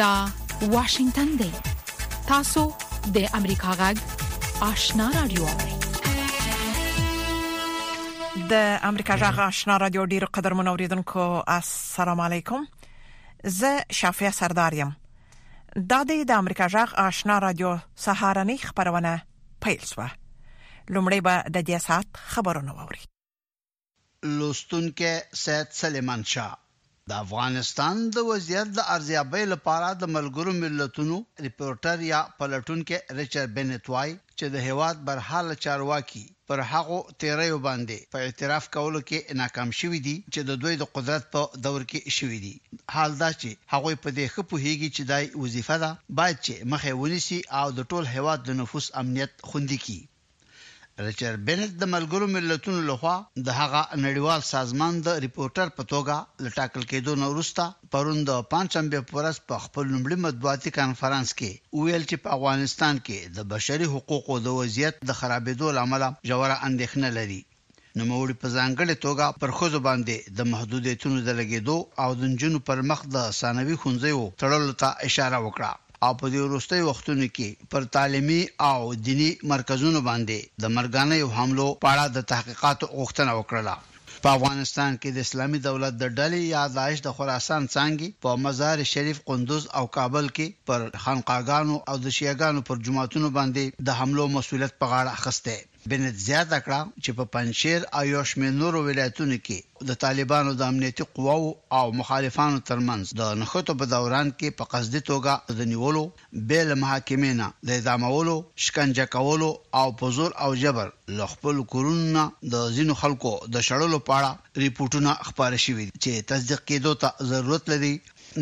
دا واشنگتن دی تاسو د امریکا غږ آشنا رادیو د امریکا غږ آشنا رادیو ډیرو قدر منوریدونکو السلام علیکم زه شافیا سردار یم د دې د امریکا غږ آشنا رادیو سهارنی خبرونه پیل شوه لومړی به د دې ساعت خبرونه واوري لوستونکي سید سلیمان شاه د افغانستان د وضعیت د ارزیابۍ لپاره د ملګرو ملتونو ریپورټر یا پلټونکی ریچر بنت وای چې د هیواد برحال چارواکي پر هغو تیریو باندې په اعتراف کولو کې ناکام شوي دي چې د دوی د قدرت په دور کې شوي دي. حال دا چې هغوی په دې ښه پوهیږي چې دا یې وظیفه ده باید چې مخه یې ونیسي او د ټول هیواد د نفوس امنیت خوندي کړي. ریچارډ بینت د ملګرو ملتونو له خوا د هغه نړیوال سازمان د رپورټر په توګه له ټاکل کیدو نه وروسته پرون د پنجشنبې په ورځ په خپل لومړي مطبوعاتي کانفرنس کې وویل چې په افغانستان کې د بشري حقوقو د وضعیت د خرابیدو له امله ژوره اندیښنه لري. نوموړي په ځانګړې توګه پر ښځو باندې د محدودیتونو د لګېدو او د نجونو پر مخ د ثانوي ښونځیو تړلو ته اشاره وکړه او په دې وروستیو وختونو کې پر تعلیمي او دیني مرکزونو باندې د مرګانیو حملو په اړه د تحقیقاتو غوښتنه وکړله. په افغانستان کې د اسلامي دولت د ډلې یا داعش د خراسان څانګې په مزار شریف، قندوز او کابل کې پر خانقاګانو او د شیعه ګانو پر جوماتونو باندې د حملو مسوولیت په غاړه اخیستی. بنت زیاته کړه چې په پنجشېر او یو شمېر نورو ولایتونو کې د طالبانو د امنیتي قواوو او مخالفانو ترمنځ د نښتو په دوران کې په قصدي توګه د نیولو، بې له محاکمې نه د اعدامولو، شکنجه کولو او په زور او جبر له خپلو کورونو نه د ځینو خلکو د شړلو په اړه رپوټونه خپاره شوي دي چې تصدیق کېدو ته ضرورت لري،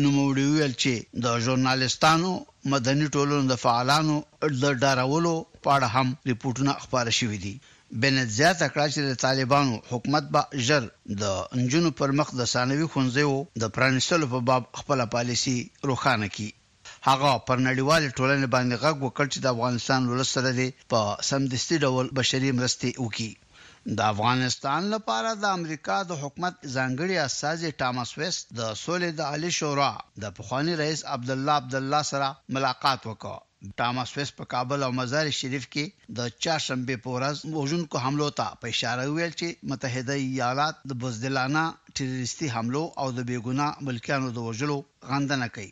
نوموړي وویل چې د ژورنالېستانو، مدني ټولنو د فعالانو د ډارولو په اړه هم رپوټونه خپاره شوي دي. بنت زیاته کړه چې د طالبانو حکومت به ژر د نجونو پر مخ د ثانوي ښونځیو د پرانیستلو په باب خپله پالیسي روښانه کړي. هغه پر نړیوالې ټولنې باندې غږ وکړ چې د افغانستان ولس سره دې په سمدستي ډول بشري مرستې وکړي. د افغانستان لپاره د امریکا د حکومت ځانګړي استازي ټامس ویست د سولې د عالي شورا د پخواني رئیس عبدالله عبدالله سره ملاقات وکړ. ټامس ویست په کابل او مزار شریف کې د چهارشنبې په ورځ وژونکو حملو ته په اشاره وویل چې متحده ایالات د بزدلانه ټرورېستي حملو او د بې ګناه ملکیانو د وژلو غندنه کوي.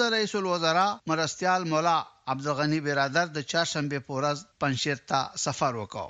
د رئیس الوزرا مرستیال ملا عبدالغني برادر د چهارشنبې په ورځ پنجشیر ته سفر وکړ.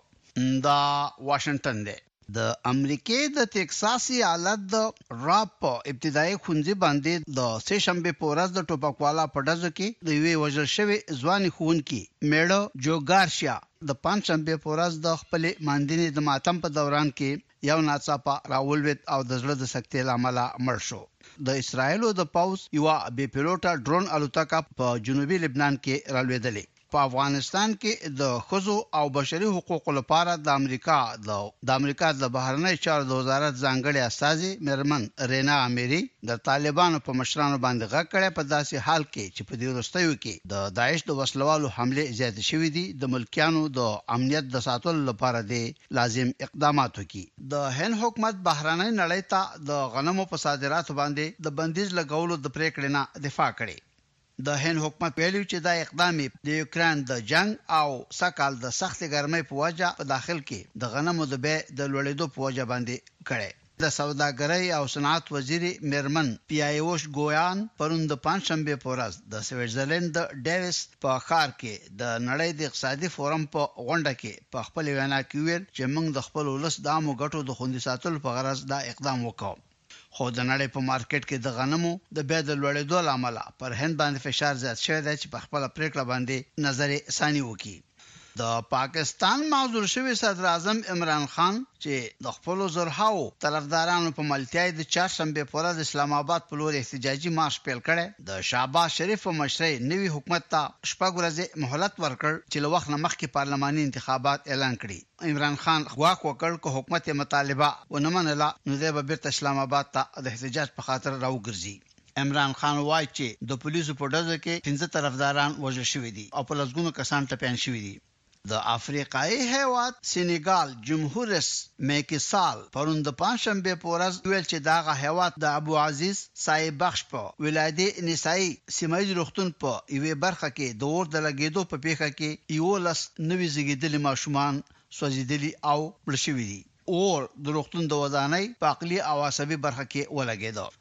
دا واشنګټن دی. د امریکې د تکساس ایالت د راپ په ابتدايي ښونځي باندې د سه شنبې په ورځ د ټوپکوالا په ډزو کې د یوې وژل شوې ځوانې ښوونکي مېړه جو ګارشیا د پنجشنبې په ورځ د خپلې ماندینې د ماتم په دوران کې یو ناڅاپه راولوېد او د زړه د سکتې له امله مړ شو. د اسراییلو د پوځ یوه بې پیلوټه ډرون الوتکه په جنوبي لبنان کې رالوېدلې. په افغانستان کې د ښځو او بشري حقوقو لپاره د امریکا د د امریکا د بهرنیو چارو د وزارت ځانګړې استازې مېرمن رینا امیري د طالبانو په مشرانو باندې غږ کړی، په داسې حال کې چې په دې وروستیو کې د داعش د وسلوالو حملې زیاتې شوې دي، د ملکیانو د امنیت د ساتلو لپاره دې لازم اقدامات وکړي. د هند حکومت بهرنۍ نړۍ ته د غنمو په صادراتو باندې د بندیز لګولو د پرېکړې نه دفاع کړې. د هند حکومت ویلي چې دا اقدام یې د یوکراین د جنګ او سږ کال د سختې ګرمۍ په وجه په داخل کې د غنمو د بیې د لوړېدو په وجه باندې کړی. د سوداګرۍ او صنعت وزیرې مېرمن پیایوش ګویان پرون د پنجشنبې په ورځ د سویټزرلینډ د ډیویس په ښار کې د نړۍ د اقتصادي فورم په غونډه کې په خپلې وینا کې وویل چې موږ د خپل ولس د عامو ګټو د خوندي ساتلو په غرض دا اقدام وکړ خو د نړۍ په مارکېټ کې د غنمو د بیې د لوړېدو له امله پر هند باندې فشار زیات شوی دی چې پر خپله پرېکړه باندې نظرې ثاني وکړي. د پاکستان معزول شوی صدراعظم عمران خان چې د خپلو زرهاوو طرفدارانو په ملتیا یې د چهارشنبې په ورځ اسلام اباد په لورې احتجاجي مارش پیل کړی، د شهباز شریف په مشرۍ نوي حکومت ته شپږ ورځې مهلت ورکړ چې له وخت نه مخکې پارلماني انتخابات اعلان کړي. عمران خان ګواښ وکړ که حکومت یې مطالبه ونه منله نو دی به بیرته اسلام اباد ته د احتجاج په خاطر راوګرځي. عمران خان وايي چې د پولیسو په ډزو کې پنځه طرفداران وژل شوي دي او په لسګونو کسان ټپیان شوي دي. د افریقايي هېواد سینیګال جمهور رئیس میکي سال پرون د پنجشنبې په ورځ وویل چې دغه هېواد د ابوعزیز سایې بخش په ولایدې نسایي سیمه ییز روغتون په یوې برخه کې د اور د لګېدو په پېښه کې یوولس نوي زېږېدلي ماشومان سوځېدلي او مړه شوي دي. اور د روغتون د ودانۍ په عقلي او عصبي برخه کې ولګېده.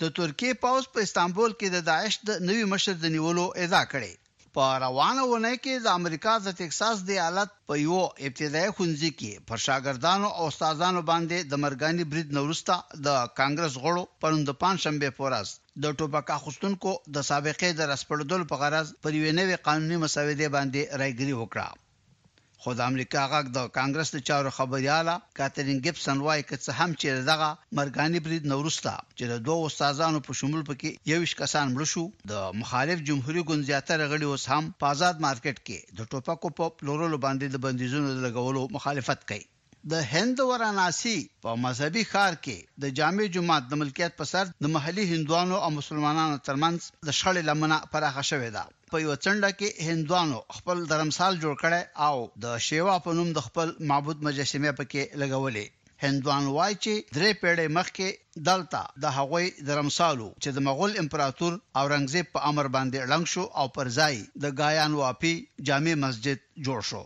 د ترکیې پوځ په استانبول کې د داعش د نوي مشر د نیولو ادعا کړې. په روانه اونۍ کې د امریکا د تکساس د ایالت په یوه ابتدایې ښونځي کې پر شاګردانو او استادانو باندې د مرګاني برید نه وروسته د کانګرس غړو پرون د پنجشنبې په ورځ د ټوپک اخستونکو د سابقې د راسپړدلو په غرض پر یوې نوې قانوني مسودې باندې رایګري وکړه. خو د امریکا غږ د کانګرس د چارو خبریاله کاترین ګیبسن وايي، که څه هم چې له دغه مرګاني برید نه وروسته چې د دوو استادانو په شمول په کې یوویشت کسان مړه شو، د مخالف جمهوري ګوند زیاتره غړي اوس هم په ازاد مارکېټ کې د ټوپکو په پلورلو باندې د بندیزونو د لګولو مخالفت کوي. د هند د وراناسي په مذهبي ښار کې د جامع جومات د ملکیت په سر د محلي هندوانو او مسلمانانو ترمنځ د شخړې لمنه پراخه شوې ده. په یوه څنډه کې هندوانو خپل درمسال جوړ کړی او د شیوا په نوم د خپل معبود مجسمې په کې لګولې. هندوان وايي چې درې پېړۍ مخکې دلته د هغوی درمسال و چې د مغول امپراتور اورنګزیب په امر باندې ړنګ شو او پر ځای یې د ګایان واپي جامع مسجد جوړ شو.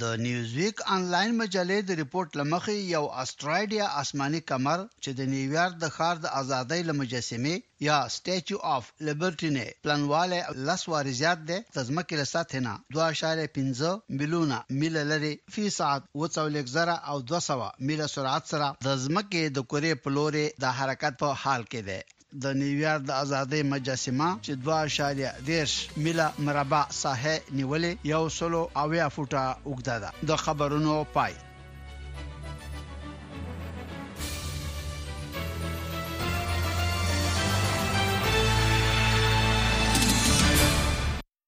د نیوزویک انلاین مجلې د رپورټ له مخې یو اسټرایډیا اسماني کمر چې د نیویارک د ښار د ازادۍ له مجسمې یا سټیچو آف لیبرټي نه پلنوالی لس وارې زیات دی، د ځمکې له سطحې نه دوه اعشاریه پنځه میلیونه میله لرې فی ساعت اووه څلوېښت زره او دوه سوه میله سرعت سره د ځمکې د کرې په لورې د حرکت په حال کې دی. د نیویارک د ازادۍ مجسمه چې دوه اعشاریه دېرش میله مربع ساحه نیولې، یو سلو اویا فوټه اوږده ده. د خبرونو پای.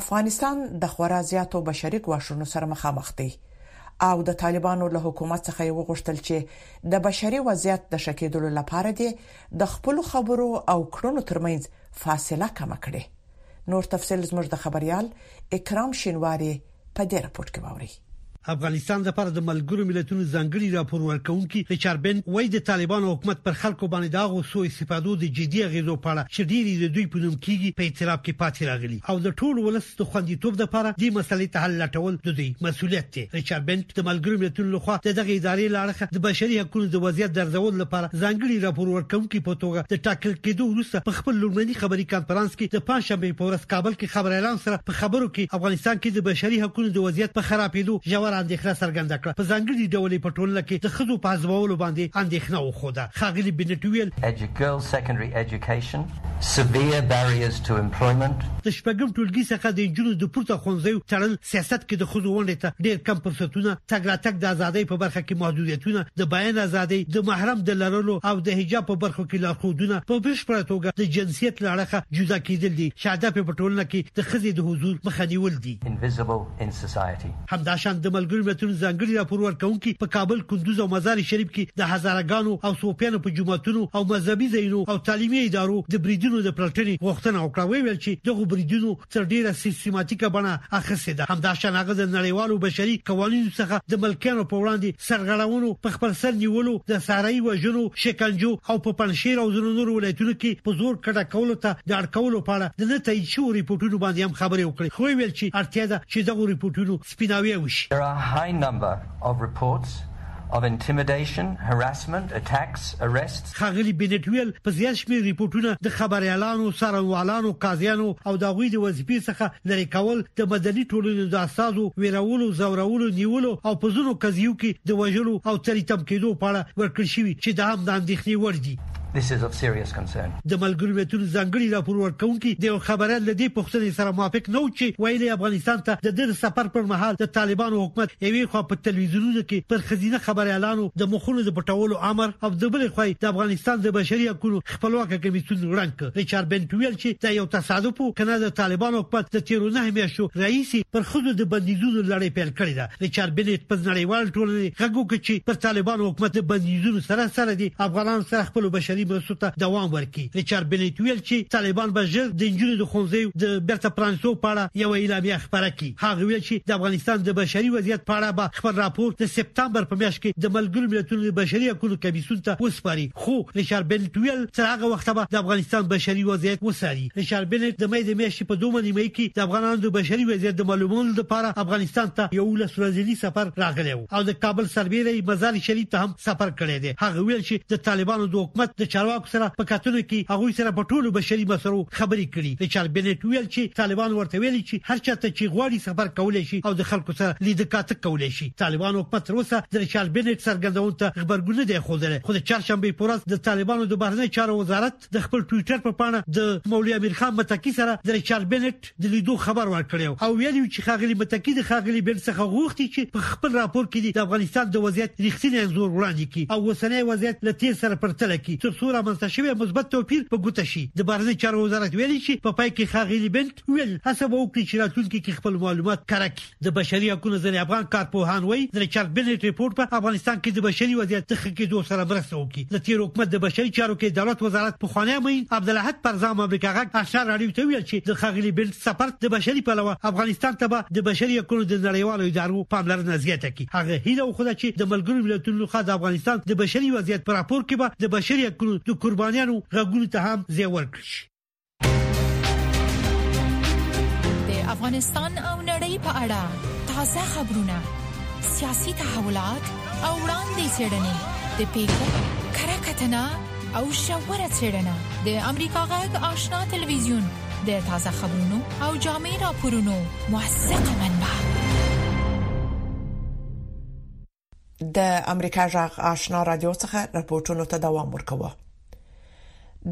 افغانستان د خورا زیاتو بشري ګواښونو سره مخامخ دی او د طالبانو له حکومت څخه یې وغوښتل چې د بشري وضعیت د ښه کېدلو لپاره دې د خپلو خبرو او کړنو ترمنځ فاصله کمه کړي نور تفصیل زموږ د خبریال اکرام شینواري په دې راپور کې واورئ. افغانستان لپاره د ملګرو ملتونو ځانګړي راپور ورکونکي ریچارډ بن وایي د طالبانو حکومت پر خلکو باندې د هغو سو استفادو د جدي اغیزو په اړه چې ډېری د دوی په نوم کیږي په اعتراف کې پاتې راغلي او د ټول ولس د خوندیتوب لپاره د مسلې ته حل لټول د دوی مسولیت دی ریچارډ بن د ملګرو ملتونو لخوا د دغه ادارې لارښه د بشري حقوقو د وضعیت درځول لپاره ځانګړي راپور ورکونکي په توګه د ټاکل کېدو وروسته په خپل لومړني خبري کانفرنس کې د پنځشنبه په ورځ کابل کې خبر اعلان سره په خبرو کې افغانستان کې د بشري حقونو د وضعیت په خرابېدو ژوره اندېښنه څرګنده کړه، په ځانګړي ډول یې په ټولنه کې د ښځو په هضمولو باندې اندېښنه وښوده. ښاغلي بنټ وویل. Girls Secondary Education، Severe Barriers to Employment. د شپږم ټولګي څخه د نجونو د پورته ښوونځیو تړل، سیاست کې د ښځو ونډې ته ډېر کم فرصتونه، تګ راتګ د ازادۍ په برخه کې محدودیتونه، د بیان ازادي، د محرم د لرلو او د حجاب په برخو کې لارښودونه په بشپړه توګه د جنسي جنسیت له اړخه جدا کیدل دي چې هدف یې په ټولنه کې د ښځې د حضور مخه نیول دي. همداشان د ملګرو ملتونو ځانګړي راپور ورکونکي په کابل، کندوز او مزار شریف کې د هزاره ګانو او صوفیانو په جوماتونو او مذهبي ځایونو او تعلیمي ادارو د بریدونو د پلټنې غوښتنه وکړه ویې ویل چې دغو بریدونو تر ډیره سیستماتیکه بڼه اخیستې ده همداشان هغه د نړیوالو بشري قوانینو څخه د ملکیانو په وړاندې سرغړونو په خپل سر نیولو د ساري وژنو شکنجو او په پنجشیر او ځینو نورو ولایتونو کې په زور کډه کولو ته د اړ کولو په اړه د نه تایید شوو رپوټونو باندې هم خبرې وکړې خو ویل چې اړتیا ده چې دغو رپوټونو سپیناوی وشي. There are high number of reports of intimidation, harassment, attacks, arrests. ښاغلي بنټ وویل، په زیات شمېر رپوټونه د خبریالانو، څارنوالانو، قاضیانو او د هغوی د وظیفې څخه لرې کول، د مدني ټولنې د استازو وېرولو، ځورولو، نیولو او په ځینو قضیو کې د وژلو او تری تم کېدو په اړه ورکړل شوي چې دا هم د اندېښنې وړ دي. د ملګروملتونو ځانګړي راپور ورکوونکي د یوه خبریال له دې پوښتنې سره موافق نه وو چې ویل یې افغانستان ته د ده د سفر پر مهال د طالبانو حکومت یوې خوا په تلویزیونونو کې پر ښځینه خبریالانو د مخونو د پټولو امر او د بلې خوا یې د افغانستان د بشري حقونو خپلواکه کمیسیون ړنګ کړ ریچارد بنت ویل چې دا یو تصادف و کنه د طالبانو حکومت د تیرو نهه میاشتو راهیسې پر ښځو د بندیزونو لړۍ پیل کړې ده د چاربیلیټ پر نړیوال ټولنې غږ وکړ چې پر طالبانو حکومت له بندیزونو سره سره دې افغانانو سره خپلو بشري مرستو ته دوام ورکړي. د چاربیلیټ وویل چې طالبان به ژر د نجونو د ښوونځیو د بیرته پرانیستو په اړه یوه اعلامیه خپره کړي. هغه وویل چې د افغانستان د بشري وضعیت په اړه به خپل راپور د سپتامبر په میاشت کې د ملګرو ملتونو د بشري حقونو کمیسیون ته وسپاري. خو ریچارډ بینیټ وویل، تر هغه وخته به د افغانستان بشري وضعیت وڅاري. ریچارډ بینیټ د مې د میاشتې په دومه نیمایي کې د افغانانو د بشري وضعیت د معلومولو لپاره افغانستان ته یوولس ورځني سفر راغلی و او د کابل سربېره یې مزار شریف ته هم سفر کړی دی. هغه وویل چې د طالبانو د حکومت د چارواکو سره په کتنو کې هغوی سره په ټولو بشري مسلو خبرې کړي. ریچارډ بینیټ وویل چې طالبانو ورته ویلي چې هر چېرته چې غواړي سفر کولی شي او د خلکو سره لیده کاته کولی شي. طالبانو په تر اوسه د ریچارډ بینیټ څرګندونو ته غبرګون نه دی ښودلی، خو د چهارشنبې په ورځ د طالبانو د بهرنیو چارو وزارت د خپل ټویټر په پاڼه د مولوي امیر خان متقي سره د ریچارډ بینیټ د لیدو خبر ورکړی او ویلي یو چې ښاغلي متقي د ښاغلي بینټ څخه غوښتي چې په خپل راپور کې دې د افغانستان د وضعیت ریښتینی انځور وړاندې کړي او اوسنی وضعیت له تېر سره پرتله کړي تر څو رامنځته شوی مثبت توپیر په ګوته شي د بهرنیو چارو وزارت ویلي چې په پای کې ښاغلي بینټ ویل هڅه به وکړي چې راتلونکي کې خپل معلومات کره کړي. د بشري حقونو ځینې افغان کارپوهان وایي، د ریچارد بنیټ رپوټ به افغانستان کې د بشري وضعیت د ښه کېدو سره مرسته وکړي. د تېر حکومت د بشري چارو کې دولت وزارت پخوانی معین عبدالاحد پرزام امریکا غږ آشنا راډیو ته وویل چې د ښاغلي بنټ سفر د بشري پلوه افغانستان ته به د بشري حقونو د نړیوالو ادارو پاملرنه زیاته کړي. هغه هیله وښوده چې د ملګرو ملتونو لخوا د افغانستان د بشري وضعیت په راپور کې به د بشري حقونو د قربانیانو غږونو ته هم ځای ورکړل شي. د افغانستان او نړۍ په اړه تازه خبرونه سیاسي تحولات او وړاندې څرګندې د پیښو کره کتنه او شاوره څرګندنه د امریکا غږ آشنا ټلویزیون د تازه خبرونو او جامع راپورونو موثقه منبع د امریکا جغ آشنا رادیو څخه راپورټونو ته دوام ورکوه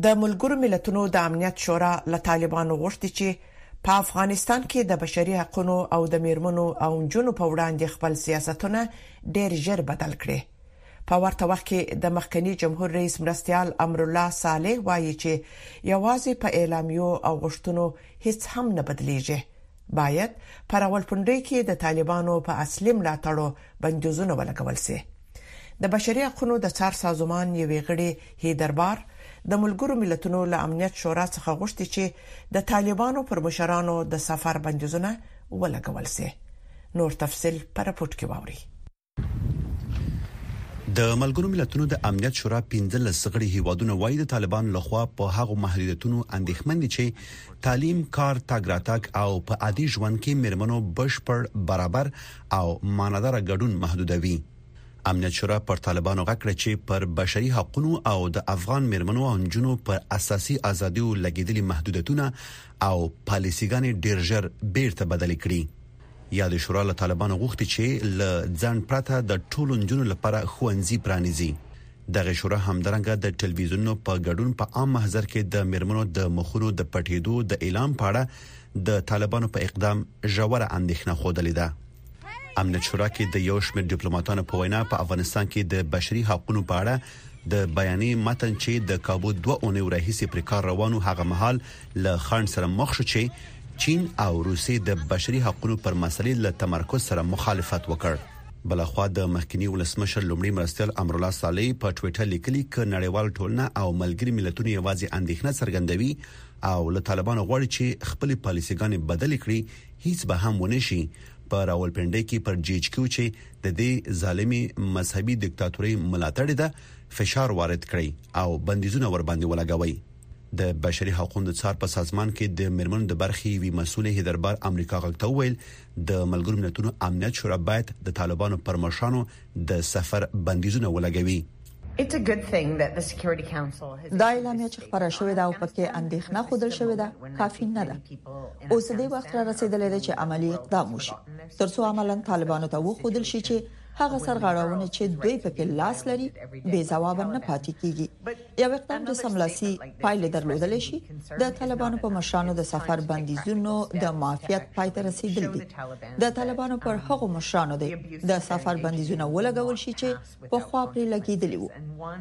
د ملګرو ملتونو د امنیت شورا له طالبانو غوښتي چې په افغانستان کې د بشري حقوقو او د میرمنو او جنو په وړاندې خپل سیاستونه ډیر ژر بدل کړي په ورته وخت کې د مخکنی جمهور رئیس مرستيال امر الله صالح وایي چې یوازې په اعلامیو او غوښتنو هیڅ هم نه بدليږي باید په راولپنډۍ کې د طالبانو په اصلي ملاتړو بندیزونه ولګول شي د بشري حقوقو د څار سازمان یوې غړي هیدربار د ملګرو ملتونو له امنیت شورا څخه غوښتي چې د طالبانو پر مشرانو د سفر بندیزونه ولګول شي نور تفصيل په رپورت کې واوري د ملګرو ملتونو د امنیت شورا 15 غړي هیوادونه وایي د طالبانو لخوا په هغو محدودیتونو اندېښمن دي چې تعلیم، کار، تګ راتګ او په عادي ژوند کې مرمنو بشپړ برابر او مانادار ګډون محدودوي. امنیت شورا پر طالبانو غکړه چې پر بشري حقوقو او د افغان مرمنو او جنونو پر اساسي ازادیو لګیدلي محدودیتونه او پالیسيګانې ډیر ژر بیرته بدل کړي. یاده شورا له طالبانو غوښتي چې له ځنډ پرته د ټولو نجونو لپاره ښوونځي پرانیزي دغه شورا همدارنګه د ټلویزیونونو په ګډون په عام محضر کې د میرمنو د مخونو د پټېدو د اعلان په اړه د طالبانو په اقدام ژوره اندېښنه خوده ده امنیت شورا کې د یو شمېر ډیپلوماټانو په وینا په افغانستان کې د بشري حقوقو په اړه د بیانیې متن چې د کابو دوه اونیو راهیسې پر کار روانو هغه مهال له خنډ سره مخ شو چې چین او روسیې د بشري حقوقو پر مسلې له تمرکز سره مخالفت وکړ بلخوا د مخکنی ولسمشر لومړي مرستيال امرالله صالح په ټوئیټر لیکلي ک نړیوال ټولنه او ملګری ملتونه یوازې اندېښنه څرګندوي او له طالبانو غواړي چې خپل پالیسيګانې بدل کړي هیڅ به هم ونه شي په راولپنډۍ کې پر جی ایچ کیو چې د دې ظالمي مذهبي دیکتاتورۍ ملاتړې ده فشار وارد کړئ او بندیزونه ور باندې ولګوي د بشري حقوقو څار په سازمان کې د مرمنو د برخې وی مسولې هیدربار امریکا غږته ویل د ملګرو ملتونو امنیت شورا باید د طالبانو پر مشرانو د سفر بندیزونه ولګوي دا اعلامیه چې خبره شوې ده او پکې اندېښنه خوده شوې ده کافي نه ده اوس دې وخت را رسیدلې ده چې عملی اقدام وشي ترڅو عملاً طالبانو ته و خوده شي چې هغه سرغړاونه چې دوی پکې لاس لري بې ځواب نه پاتې کیږي یو اقدام چې سملاسي پایلې درلودل شي د طالبانو په مشرانو د سفر بندیزونو د معافیت پای ته رسیدل دي د طالبانو پر هغو مشرانو دي د سفر بندیزونه ولګول شي چې پخوا پرې لګیدلی وو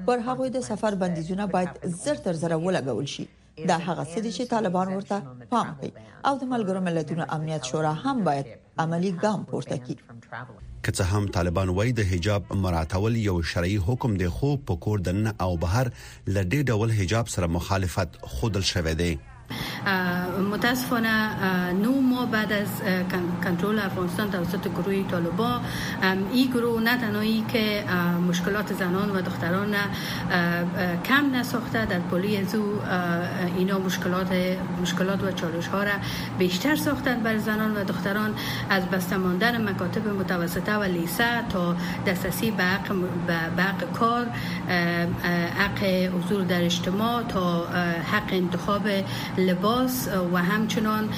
پر هغوی د سفر بندیزونه باید زر تر زر ولګول شي دا هغه څه دي چې طالبان ورته پام کوي او د ملګرو ملتونو امنیت شورا هم باید عملی ګام پورته کړي که څه هم طالبان وایي د حجاب مراتول یو شرعي حکم دی خو په کور دننه او بهر لدې ډول حجاب سره مخالفت خودل شوې دی متاسفانه نو ما بعد از کنترل افغانستان توسط گروه طالبا این گروه نه تنهایی که مشکلات زنان و دختران کم نساخته در پلی ازو اینا مشکلات مشکلات و چالش ها را بیشتر ساختند بر زنان و دختران از بسته ماندن مکاتب متوسطه و لیسه تا دسترسی به حق, به حق کار حق حضور در اجتماع تا حق انتخاب لباس و همچنان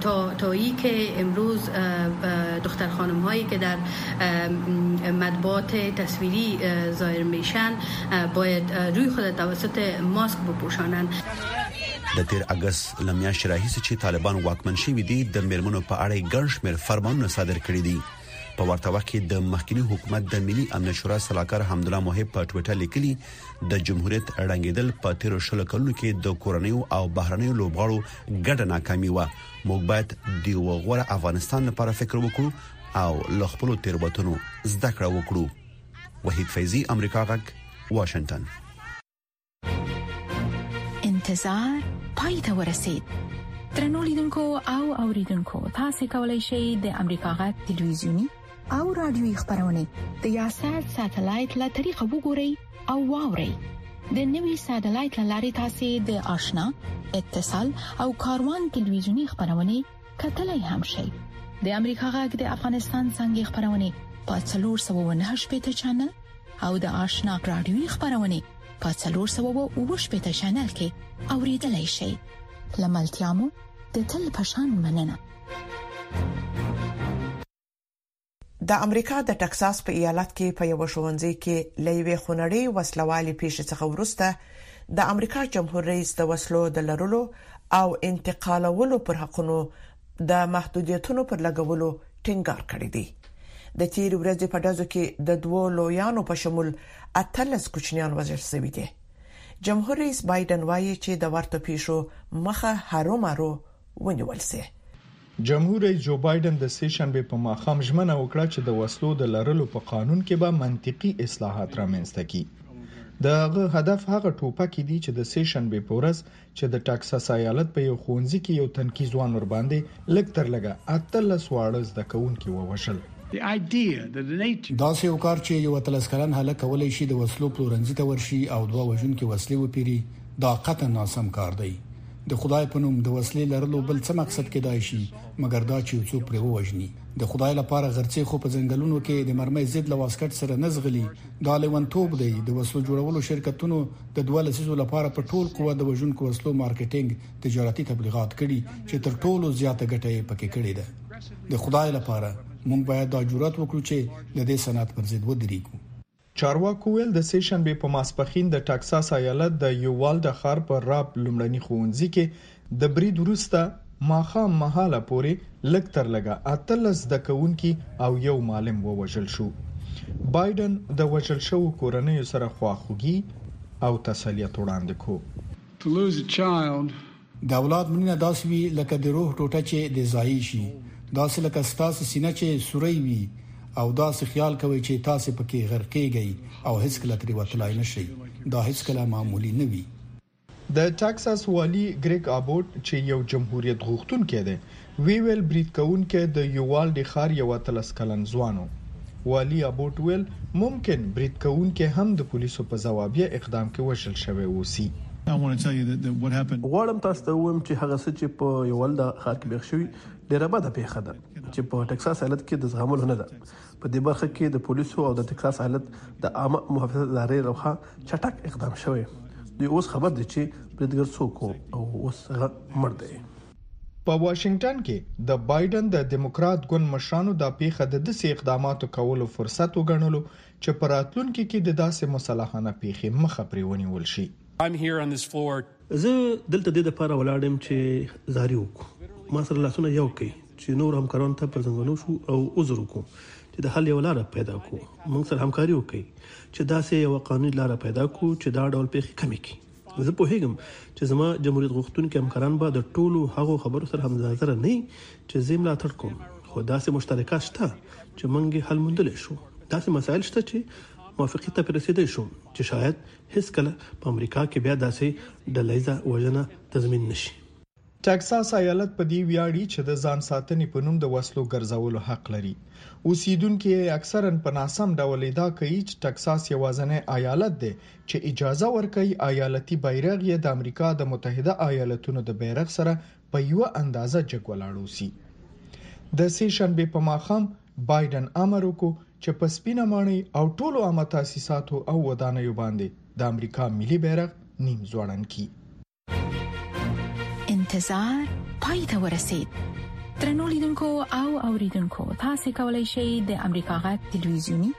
تا تا ای که امروز دختر خانم هایی که در مطبوعات تصویری ظاهر میشن باید روی خود توسط ماسک بپوشانند. د تیر اګست له میاشتې راهیسې چې طالبان واکمن شوي دي د میرمنو په اړه یې ګڼ شمیر فرمانونه صادر کړي دي په ورته وخت کې د مخکنی حکومت د ملي امنیت شورا سلاکار حمدالله محب په ټوئیټر لیکلي د جمهوریت اړنګیدل په تیر شل کلونو کې د کورنیو او بهرنیو لوبغاړو ګډه ناکامي و موږ باید د وغوړه افغانستان لپاره فکر وکړو او له خپل تیروتنو زده کړه وکړو وحید فیضی امریکا غک واشنگټن انتظار پای ته ورسید ترنو لیدونکو او اوریدونکو تاسو کولی شئ د امریکا غټ ټلویزیونی او رادیوي خبرونه د یاسات ساتلایت له طریقو وګورئ او واورئ د نوي ساتلایت لارې تاسو د آشنا اتصال او کاروان ټلویزیونی خبرونه کتلای هم شئ د امریکا غږ د افغانستان څنګه خبرونه په 398 چنل او د آشنا رادیوي خبرونه په 390 شنل کې اوریدلای شئ لملتيامو د تل پشان مننه د امریکا د ټکساس په ایالت کې په یو شوونځي کې لوي خنړی وسلوالي پیښ څخه ورسته د امریکا جمهور رئیس د وسلو د لرلو او انتقالولو پر حقونو د محدودیتونو پر لګولو ټینګار کړی دی د تیر ورځې په ډزو کې د دوو لویانو په شمول 13 کوچنیان وژل شوي دي جمهور رئیس بایدن وایي چې د ورته پیښو مخه هرومرو ونیول شي جمهور رئیس جو بایدن د سې شنبه په ماخام ژمنه وکړه چې د وسلو د لرلو په قانون کې به منطقي اصلاحات رامنځته کړي د هغه هدف هغه ټوپکې دي چې د سې شنبه په ورځ چې د ټکساس ایالت په یو ښوونځي کې یو تنکي ځوان ورباندې لږ تر لږه اتلس واړه زده کوونکي ووژل. داسې یو کار چې یو اتلس کلن هلک کولی شي د وسلو پلورنځي ته ورشي او دوه وژونکې وسلې وپېري، دا قطعاً ناسم کار دی. د خدای په نوم، د وسلې لرلو بل څه مقصد کېدای شي، مګر دا چې یو څوک پرې ووژني. د خدای لپاره، غرڅې خو په ځنګلونو کې د مرمۍ ضد له واسکټ سره نه ځغلي. دا لېونتوب دی. د وسلو جوړولو شرکتونو د دوه لسیزو لپاره په ټول قوت د وژونکو وسلو مارکیټینګ تجارتي تبلیغات کړي چې تر ټولو زیاته ګټه یې پکې کړې ده. د خدای لپاره موږ باید دا جرات وکړو چې د دې صنعت پر ضد ودریږو. چارواکو ویل د سې شنبې په ماسپښین د ټکساس ایالت د یووالډه ښار په راب لومړني ښوونځي کې د برید وروسته ماښام مهاله پورې لږ تر لږه اتلس زده کوونکي او یو معلم ووژل شو. بایډن د وژل شوو کورنیو سره خواخوږي او تسلیت وړاندې کړو. To lose a child. د اولاد مړینه داسې وي لکه د روح ټوټه چې دې ضایع شي، داسې لکه ستاسې سینه چې سورۍ وي او داسې خیال کوئ چې تاسې پکې غرقېږئ او هېڅکله ترې وتلای نه شئ. دا هېڅکله معمولي نه وي. د ټکساس والي ګریګ ابوټ چې یو جمهوریت غوښتونکی دی ویویل برید کوونکی د یووالډې ښار یو اتلس کلن ځوان و. والي ابوټ وویل ممکن برید کوونکی هم د پولیسو په ځوابیه اقدام کې وژل شوی اوسي. غواړم تاسو ته ووایم چې هغه څه چې په یووالډه ښار کې پیښ شوي ډیره بده پیښه ده چې په ټکساس ایالت کې د زغملو نه ده. په دې برخه کې د پولیسو او د تکساس ایالت د عامه محافظت ادارې لخوا چټک اقدام شوی. دوی اوس خبر دي چې بریدګر څوک و او اوس هغه مړ دی. په واشنګټن کې د بایډن د دیموکرات ګوند مشرانو دا پېښه د دسې اقداماتو کولو فرصت وګڼلو چې په راتلونکي کې د داسې مسلحانه پېښې مخه پرې ونیول شي. زه دلته دې لپاره ولاړ یم چې زاري وکړو ما سره لاسونه یو کړئ چې نور همکارانو ته پر زنګنو شو او عذر وکړو چې د حل یو لار پیدا کو موږ سره همکاري وکړي چې داسې یو قانوني لار پیدا کو چې دا ډول پیښې کمې کړي زه په هیګم چې زما جمهوریت غوښتونکي همکاران به د ټولو هغو خبرو سره هم نظر نه چې زه ملاتړ کوم خو داسې مشترکات شته چې موږ حل موندلی شو داسې مسایل شته چې موافقه ته رسیدای شو چې شاید هیڅکله په امریکا کې بیا داسې ډله ییزه وژنه تضمین نه شي. ټکساس ایالت په دې ویاړي چې د ځان ساتنې په نوم د وسلو ګرځولو حق لري. اوسېدونکي یې اکثراً په ناسم ډول ادعا کوي چې ټکساس یوازنی ایالت دی چې اجازه ورکوي ایالتي بیرغ یې د امریکا د متحده ایالتونو د بیرغ سره په یوه اندازه جګ ولاړ اوسي. د سې شنبې په ماښام، بایډن امر وکړو چې په سپینه ماڼۍ او ټولو عامه تاسیساتو او ودانیو باندې د امریکا ملي بیرغ نیم ځوړند کړي. انتظار پای ته ورسید. ترنو لیدونکو او اوریدونکو تاسو کولای شئ د امریکا غا ټلویزیونی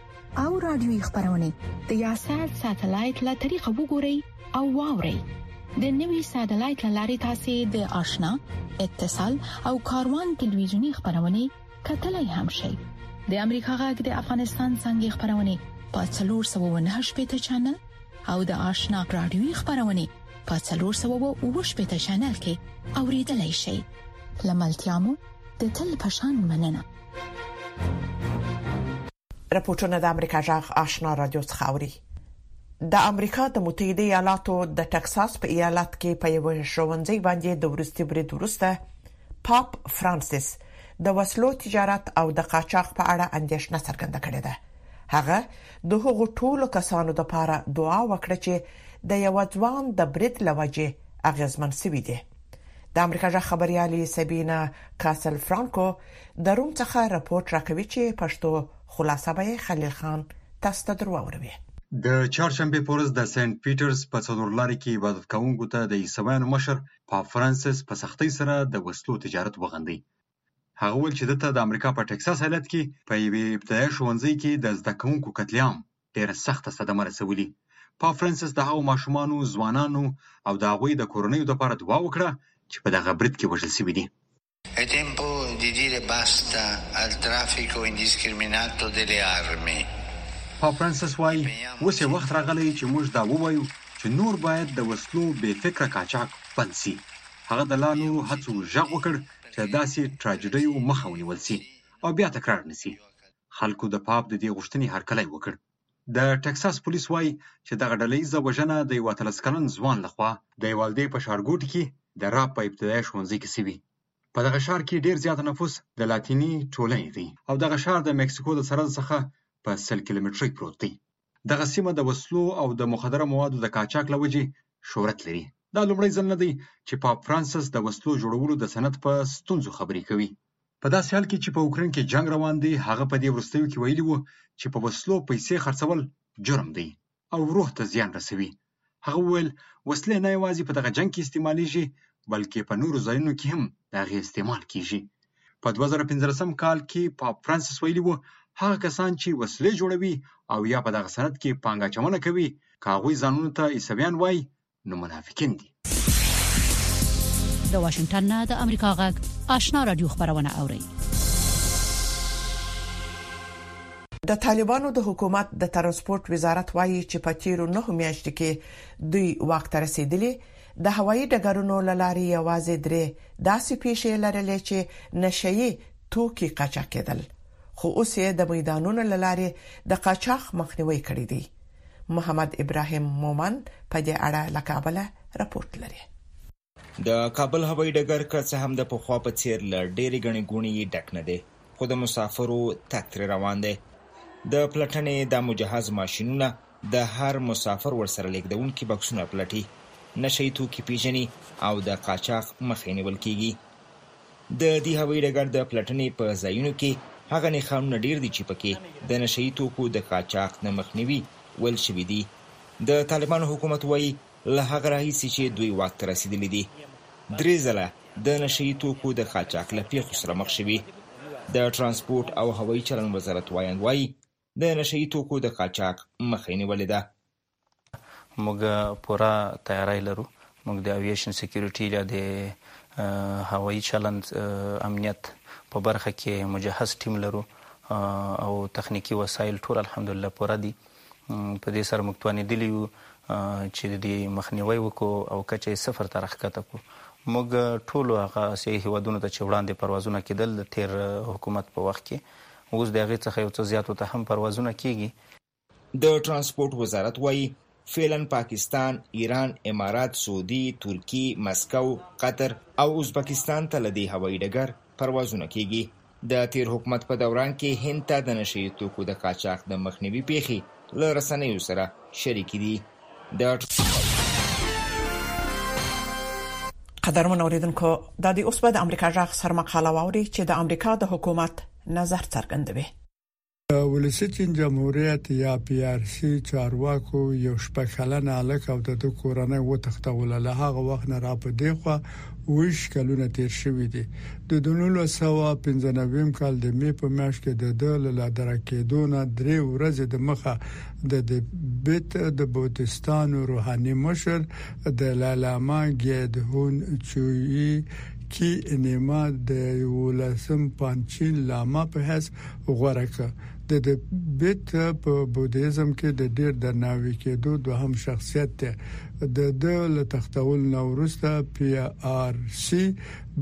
او رادیوي خبرونه د یاسات ساتلایت له طریقه وګورئ او واورئ د نوي ساتلایت لارې تاسو د آشنا اتصال او کاروان ټلویزیونی خبرونه کتلای هم شئ د امریکا غږ د افغانستان څنګه خبرونه په 398 چینل او د آشنا رادیوي خبرونه په 398 چینل کې اوریدلای شئ لملتیا مو د تل پشان مننه رپوټونه د امریکا غږ آشنا رادیو څخه اوري. د امریکا د متحده ایالاتو د ټکساس په ایالت کې په یو ښوونځي باندې د ورستي برید وروسته پاپ فرانسیس د وسلو تجارت او د قاچاق په اړه اندیښنه څرګنده کړې ده. هغه د هغو ټولو کسانو لپاره دعا وکړه چې د یو ځوان د برید لوجې اغیزمن شوي دي. د امریکا جغ خبريالي سبینا کاسل فرانکو د روم څخه راپورټ راکوي چې پښتو خلاصه به خلیل خان تاسو ته درواوروي د چهارشنبې په ورځ د سنت پیټرز په څلورلارې کې عبادت کوونکو ته د عیسویانو مشر پاپ فرانسیس په سختۍ سره د وسلو تجارت وغندی. هغه وویل چې ده ته د امریکا په ټکساس ایالت کې په یوې ابتدایه ښوونځۍ کې د زده کوونکو قتل عام ډېره سخته صدمه رسولي. پاپ فرانسیس د هغو ماشومانو، ځوانانو او د هغوی د کورنیو لپاره دعا وکړه چې په دغه برید کې وژل شوي دي. È tempo di dire basta al traffico indiscriminato delle armi. پاپ فرانسیس وايي، اوس یې وخت راغلی چې موږ دا ووایو چې نور باید د وسلو بې فکره قاچاق بند شي. هغه د لا نورو هڅو ږغ وکړ چې د داسې تراژیډیو مخه ونیول شي او بیا تکرار نه شي. خلکو د پاپ د دې غوښتنې هرکلی وکړ. د ټکساس پولیس وایي چې دغه ډله ییزه وژنه د یو اتلس کلن ځوان لخوا د ایوالدې په ښارګوټي کې د راب په ابتدایه ښوونځي کې شوې. په دغه ښار کې ډېر زیات نفوس د لاتیني ټولنې دی او دغه ښار د مکسیکو د سرحد څخه په سل کیلومترۍ پروت دی. دغه سیمه د وسلو او د مخدره موادو د قاچاق له وجې شهرت لري. دا لومړی ځل نه دی چې پاپ فرانسس د وسلو جوړولو د صنعت په ستونزو خبرې کوي. په داسې حال کې چې په اوکراین کې جنګ روان دی، هغه په دې وروستیو کې ویلي و چې په وسلو پیسې خرڅول جرم دی او روح ته زیان رسوي. هغه وویل، وسلې نه یوازې په دغه جنګ کې استعمالیږي، بلکې په نورو ځایونو کې هم د هغې استعمال کیږي. په دوه زره پنځلسم کال کې پاپ فرانسیس ویلي وو، هغه کسان چې وسلې جوړوي او یا په دغه صنعت کې پانګه اچونه کوي، که هغوی ځانونو ته عیسویان وایي، نو منافقین دي. د واشنګټن نه د امریکا غږ آشنا رادیو خبرونه اوري. د طالبانو د حکومت د ترانسپورت وزارت وايي چې په تیرو نهو میاشتو کې دوی واک ته رسیدلي د هوایي ډګرونو له لارې یوازې درې داسې پیښې لرلې چې نشه یي توکي قاچاقیدل خو اوس یې د میدانونو له لارې د قاچاق مخنیوي کړی دی محمد ابراهیم مومند په دې اړه له کابل راپور لري د کابل هوایي ډګر که څه هم د پخوا په څیر له ډېرې ګڼې ګوڼې یې ډک نه دی، خو د مسافرو تګ ترې روان دی. د پلټنې دا مجهز ماشینونه د هر مسافر ورسره لېږدونکي بکسونه پلټي، نشه یي توکي پېژني او د قاچاق مخه یې نیول کېږي. د دې هوایي ډګر د پلټنې په ځایونو کې هغه نښانونه ډېر دي چې پکې د نشه یي توکو د قاچاق د مخنیوي ویل شوي دي. د طالبانو حکومت وايي، له هغه راهیسې چې دوی واک ته رسېدلي دي، درې ځله د نشه يي توکو د قاچاق له پېښو سره مخ شوي. د ټرانسپورټ او هوایي چلن وزارت ویاند وايي، د نشه يي توکو د قاچاق مخه یې نیولې ده. موږ پوره تیاری لرو، موږ د اویشن سکیورټي یا د هوایي چلند امنیت په برخه کې مجهز ټیم لرو او تخنیکي وسایل ټول الحمدالله پوره دي. په دې سره موږ توانېدلي یو چې د دې مخنیوی وکړو او کچه یې صفر ته راښکته کړو. موږ ټولو هغه اسیايي هېوادونو ته چې وړاندې پروازونه کېدل د تېر حکومت په وخت کې، اوس د هغې څخه یو څه زیاتو ته هم پروازونه کېږي. د ټرانسپورټ وزارت وايي، فعلا پاکستان، ایران، امارات سعودي، ترکي، مسکو، قطر او ازبکستان ته له دې هوایي ډګر پروازونه کېږي. د تېر حکومت په دوران کې هند ته د نشه يي توکو د قاچاق د مخنيوي پېښې له رسنيو سره شريکې دي. د. قدرمن اوریدونکو دا دی اوس به د امریکا جغ سرمقاله واوري چې د امریکا د حکومت نظر څرګندوي. د ولسي چین جمهوریت یا پي ار سي چارواکو یو شپږ کلن هلک او د ده کورنۍ وتښتوله. له هغه وخت نه را په دې خوا اوویشت کلونه تېر شوي دي. د د نولس سوه او پنځه نوي کال د مې په میاشت کې د ده له لادرک کېدو نه درې ورځې د مخه د تبت د بودیستانو روحاني مشر د لالاما ګید هون چویي کي نیما د یوولسم پانچین لاما په حیث غوره کړ. د د بت په بودیزم کې د ډیر درناوی کیدو دوهم شخصیت دی. د ده له تختولو نه وروسته پیا ار سي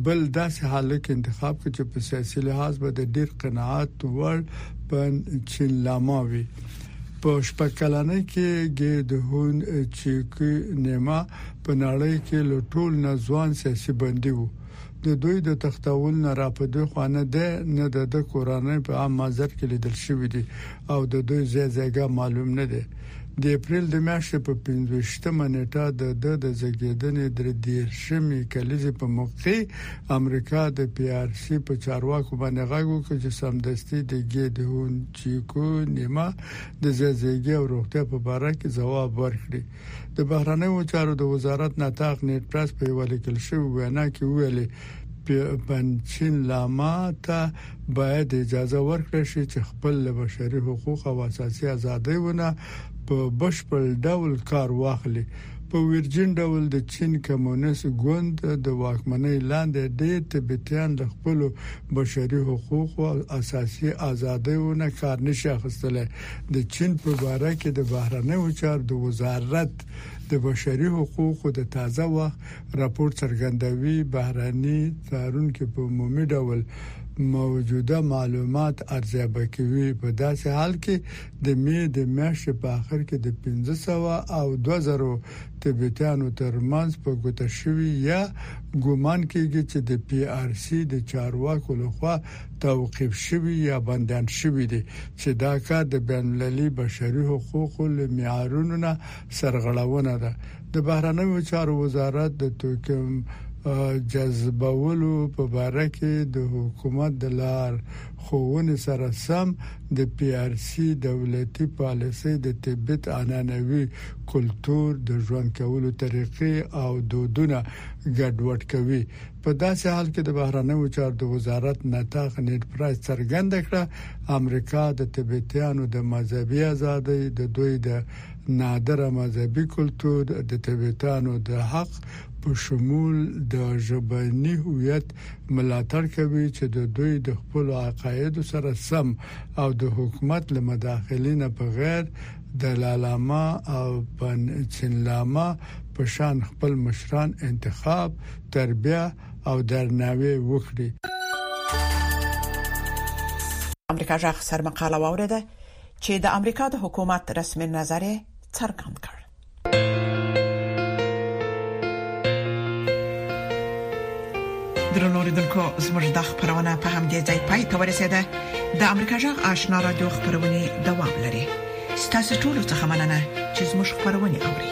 بل داسې هلک انتخاب کړ چې په سیاسي لحاظ به د ډیر قناعت وړ پن چین لاما وي. په شپږ کلنۍ کې ګې د هون چیو کي نیما په نړۍ کې له ټولو نه ځوان سیاسي بندي و. د دوی د تښتول نه را په دوی خوا نه دی نه د ده کورانۍ په عام منظر کې لیدل شوي دي او د دوی ځای ځایګاه معلوم نه دی. د اپریل د میاشتې په پنځویشت مه نیټه د ده د زیږیدنې درې دیرش مې کلیزې په موقع امریکا د پي ار سي په چارواکو باندې غږ وکړ چې سمدستي د ګې دهون چیکو نیما د ځای ځایګي او روغتیا په باره کې ځواب ورکړي. د بهرنیو چارو د وزارت نطاق نیټ پرس په یو لیکل شوی وینا کې ویلي پنچین لاما ته باید اجازه ورکړي شي چې خپل بشري حقوق او اساسي ازادۍ ونه په بشپړ ډول کار واخلي په ویرجن ډول د چین کمونیست ګوند د واکمنۍ لاندې ډېر تبتیان له خپل بشري حقوقو او اساسي ازادۍ ونه کار نشي اخستلای د چین په باره کې د بهرنیو چارو د وزارت د بشري حقوقو د تازه وخت راپور څرګندوي، بهرني څارونکي په عمومي ډول موجوده معلومات ارزیابه کوي، په داسې حال کې د مې د میاشتې په اخر کې د پنځه سوه او دوه زرو تبتیانو ترمنځ په ګوته شوي یا ګومان کیږي چې د پي ار سي د چارواکو لخوا توقیف شوي یا بندیان شوي دي چې دا کار د بین المللي بشري حقوقو له معیارونو نه سرغړونه ده. د بهرنیو چارو وزارت د توکم جذبولو په باره کې د حکومت د لار ښوونې سره سم د پي ار سي دولتي پالیسۍ د تبت عنعنوي کلتور، د ژوند کولو طریقې او دودونه ګډوډ کوي، په داسې حال کې د بهرنیو چارو د وزارت نطاق نیډ پرایس څرګنده کړه، امریکا د تبتیانو د مذهبي ازادۍ، د دوی د نادره مذهبي کلتور، د تبتیانو د حق په شمول د ژبني هویت ملاتړ کوي چې د دوی د خپلو عقایدو سره سم او د حکومت له مداخلې نه په غیر د لالاما او پنچنلاما په شان خپل مشران انتخاب تربیه او درناوی وکړي. امریکا جغ سر مقاله واوریده چې د امریکا د حکومت رسمي نظر څرګند کړ درنوریدونکو زموږ د خبرونه په هم دي ځای پای ته ورسیده د امریکا جغ آشنا را دوه خبرونه دوام لري ستاسو ټول څه مننه چې زموږ خبرونه اوري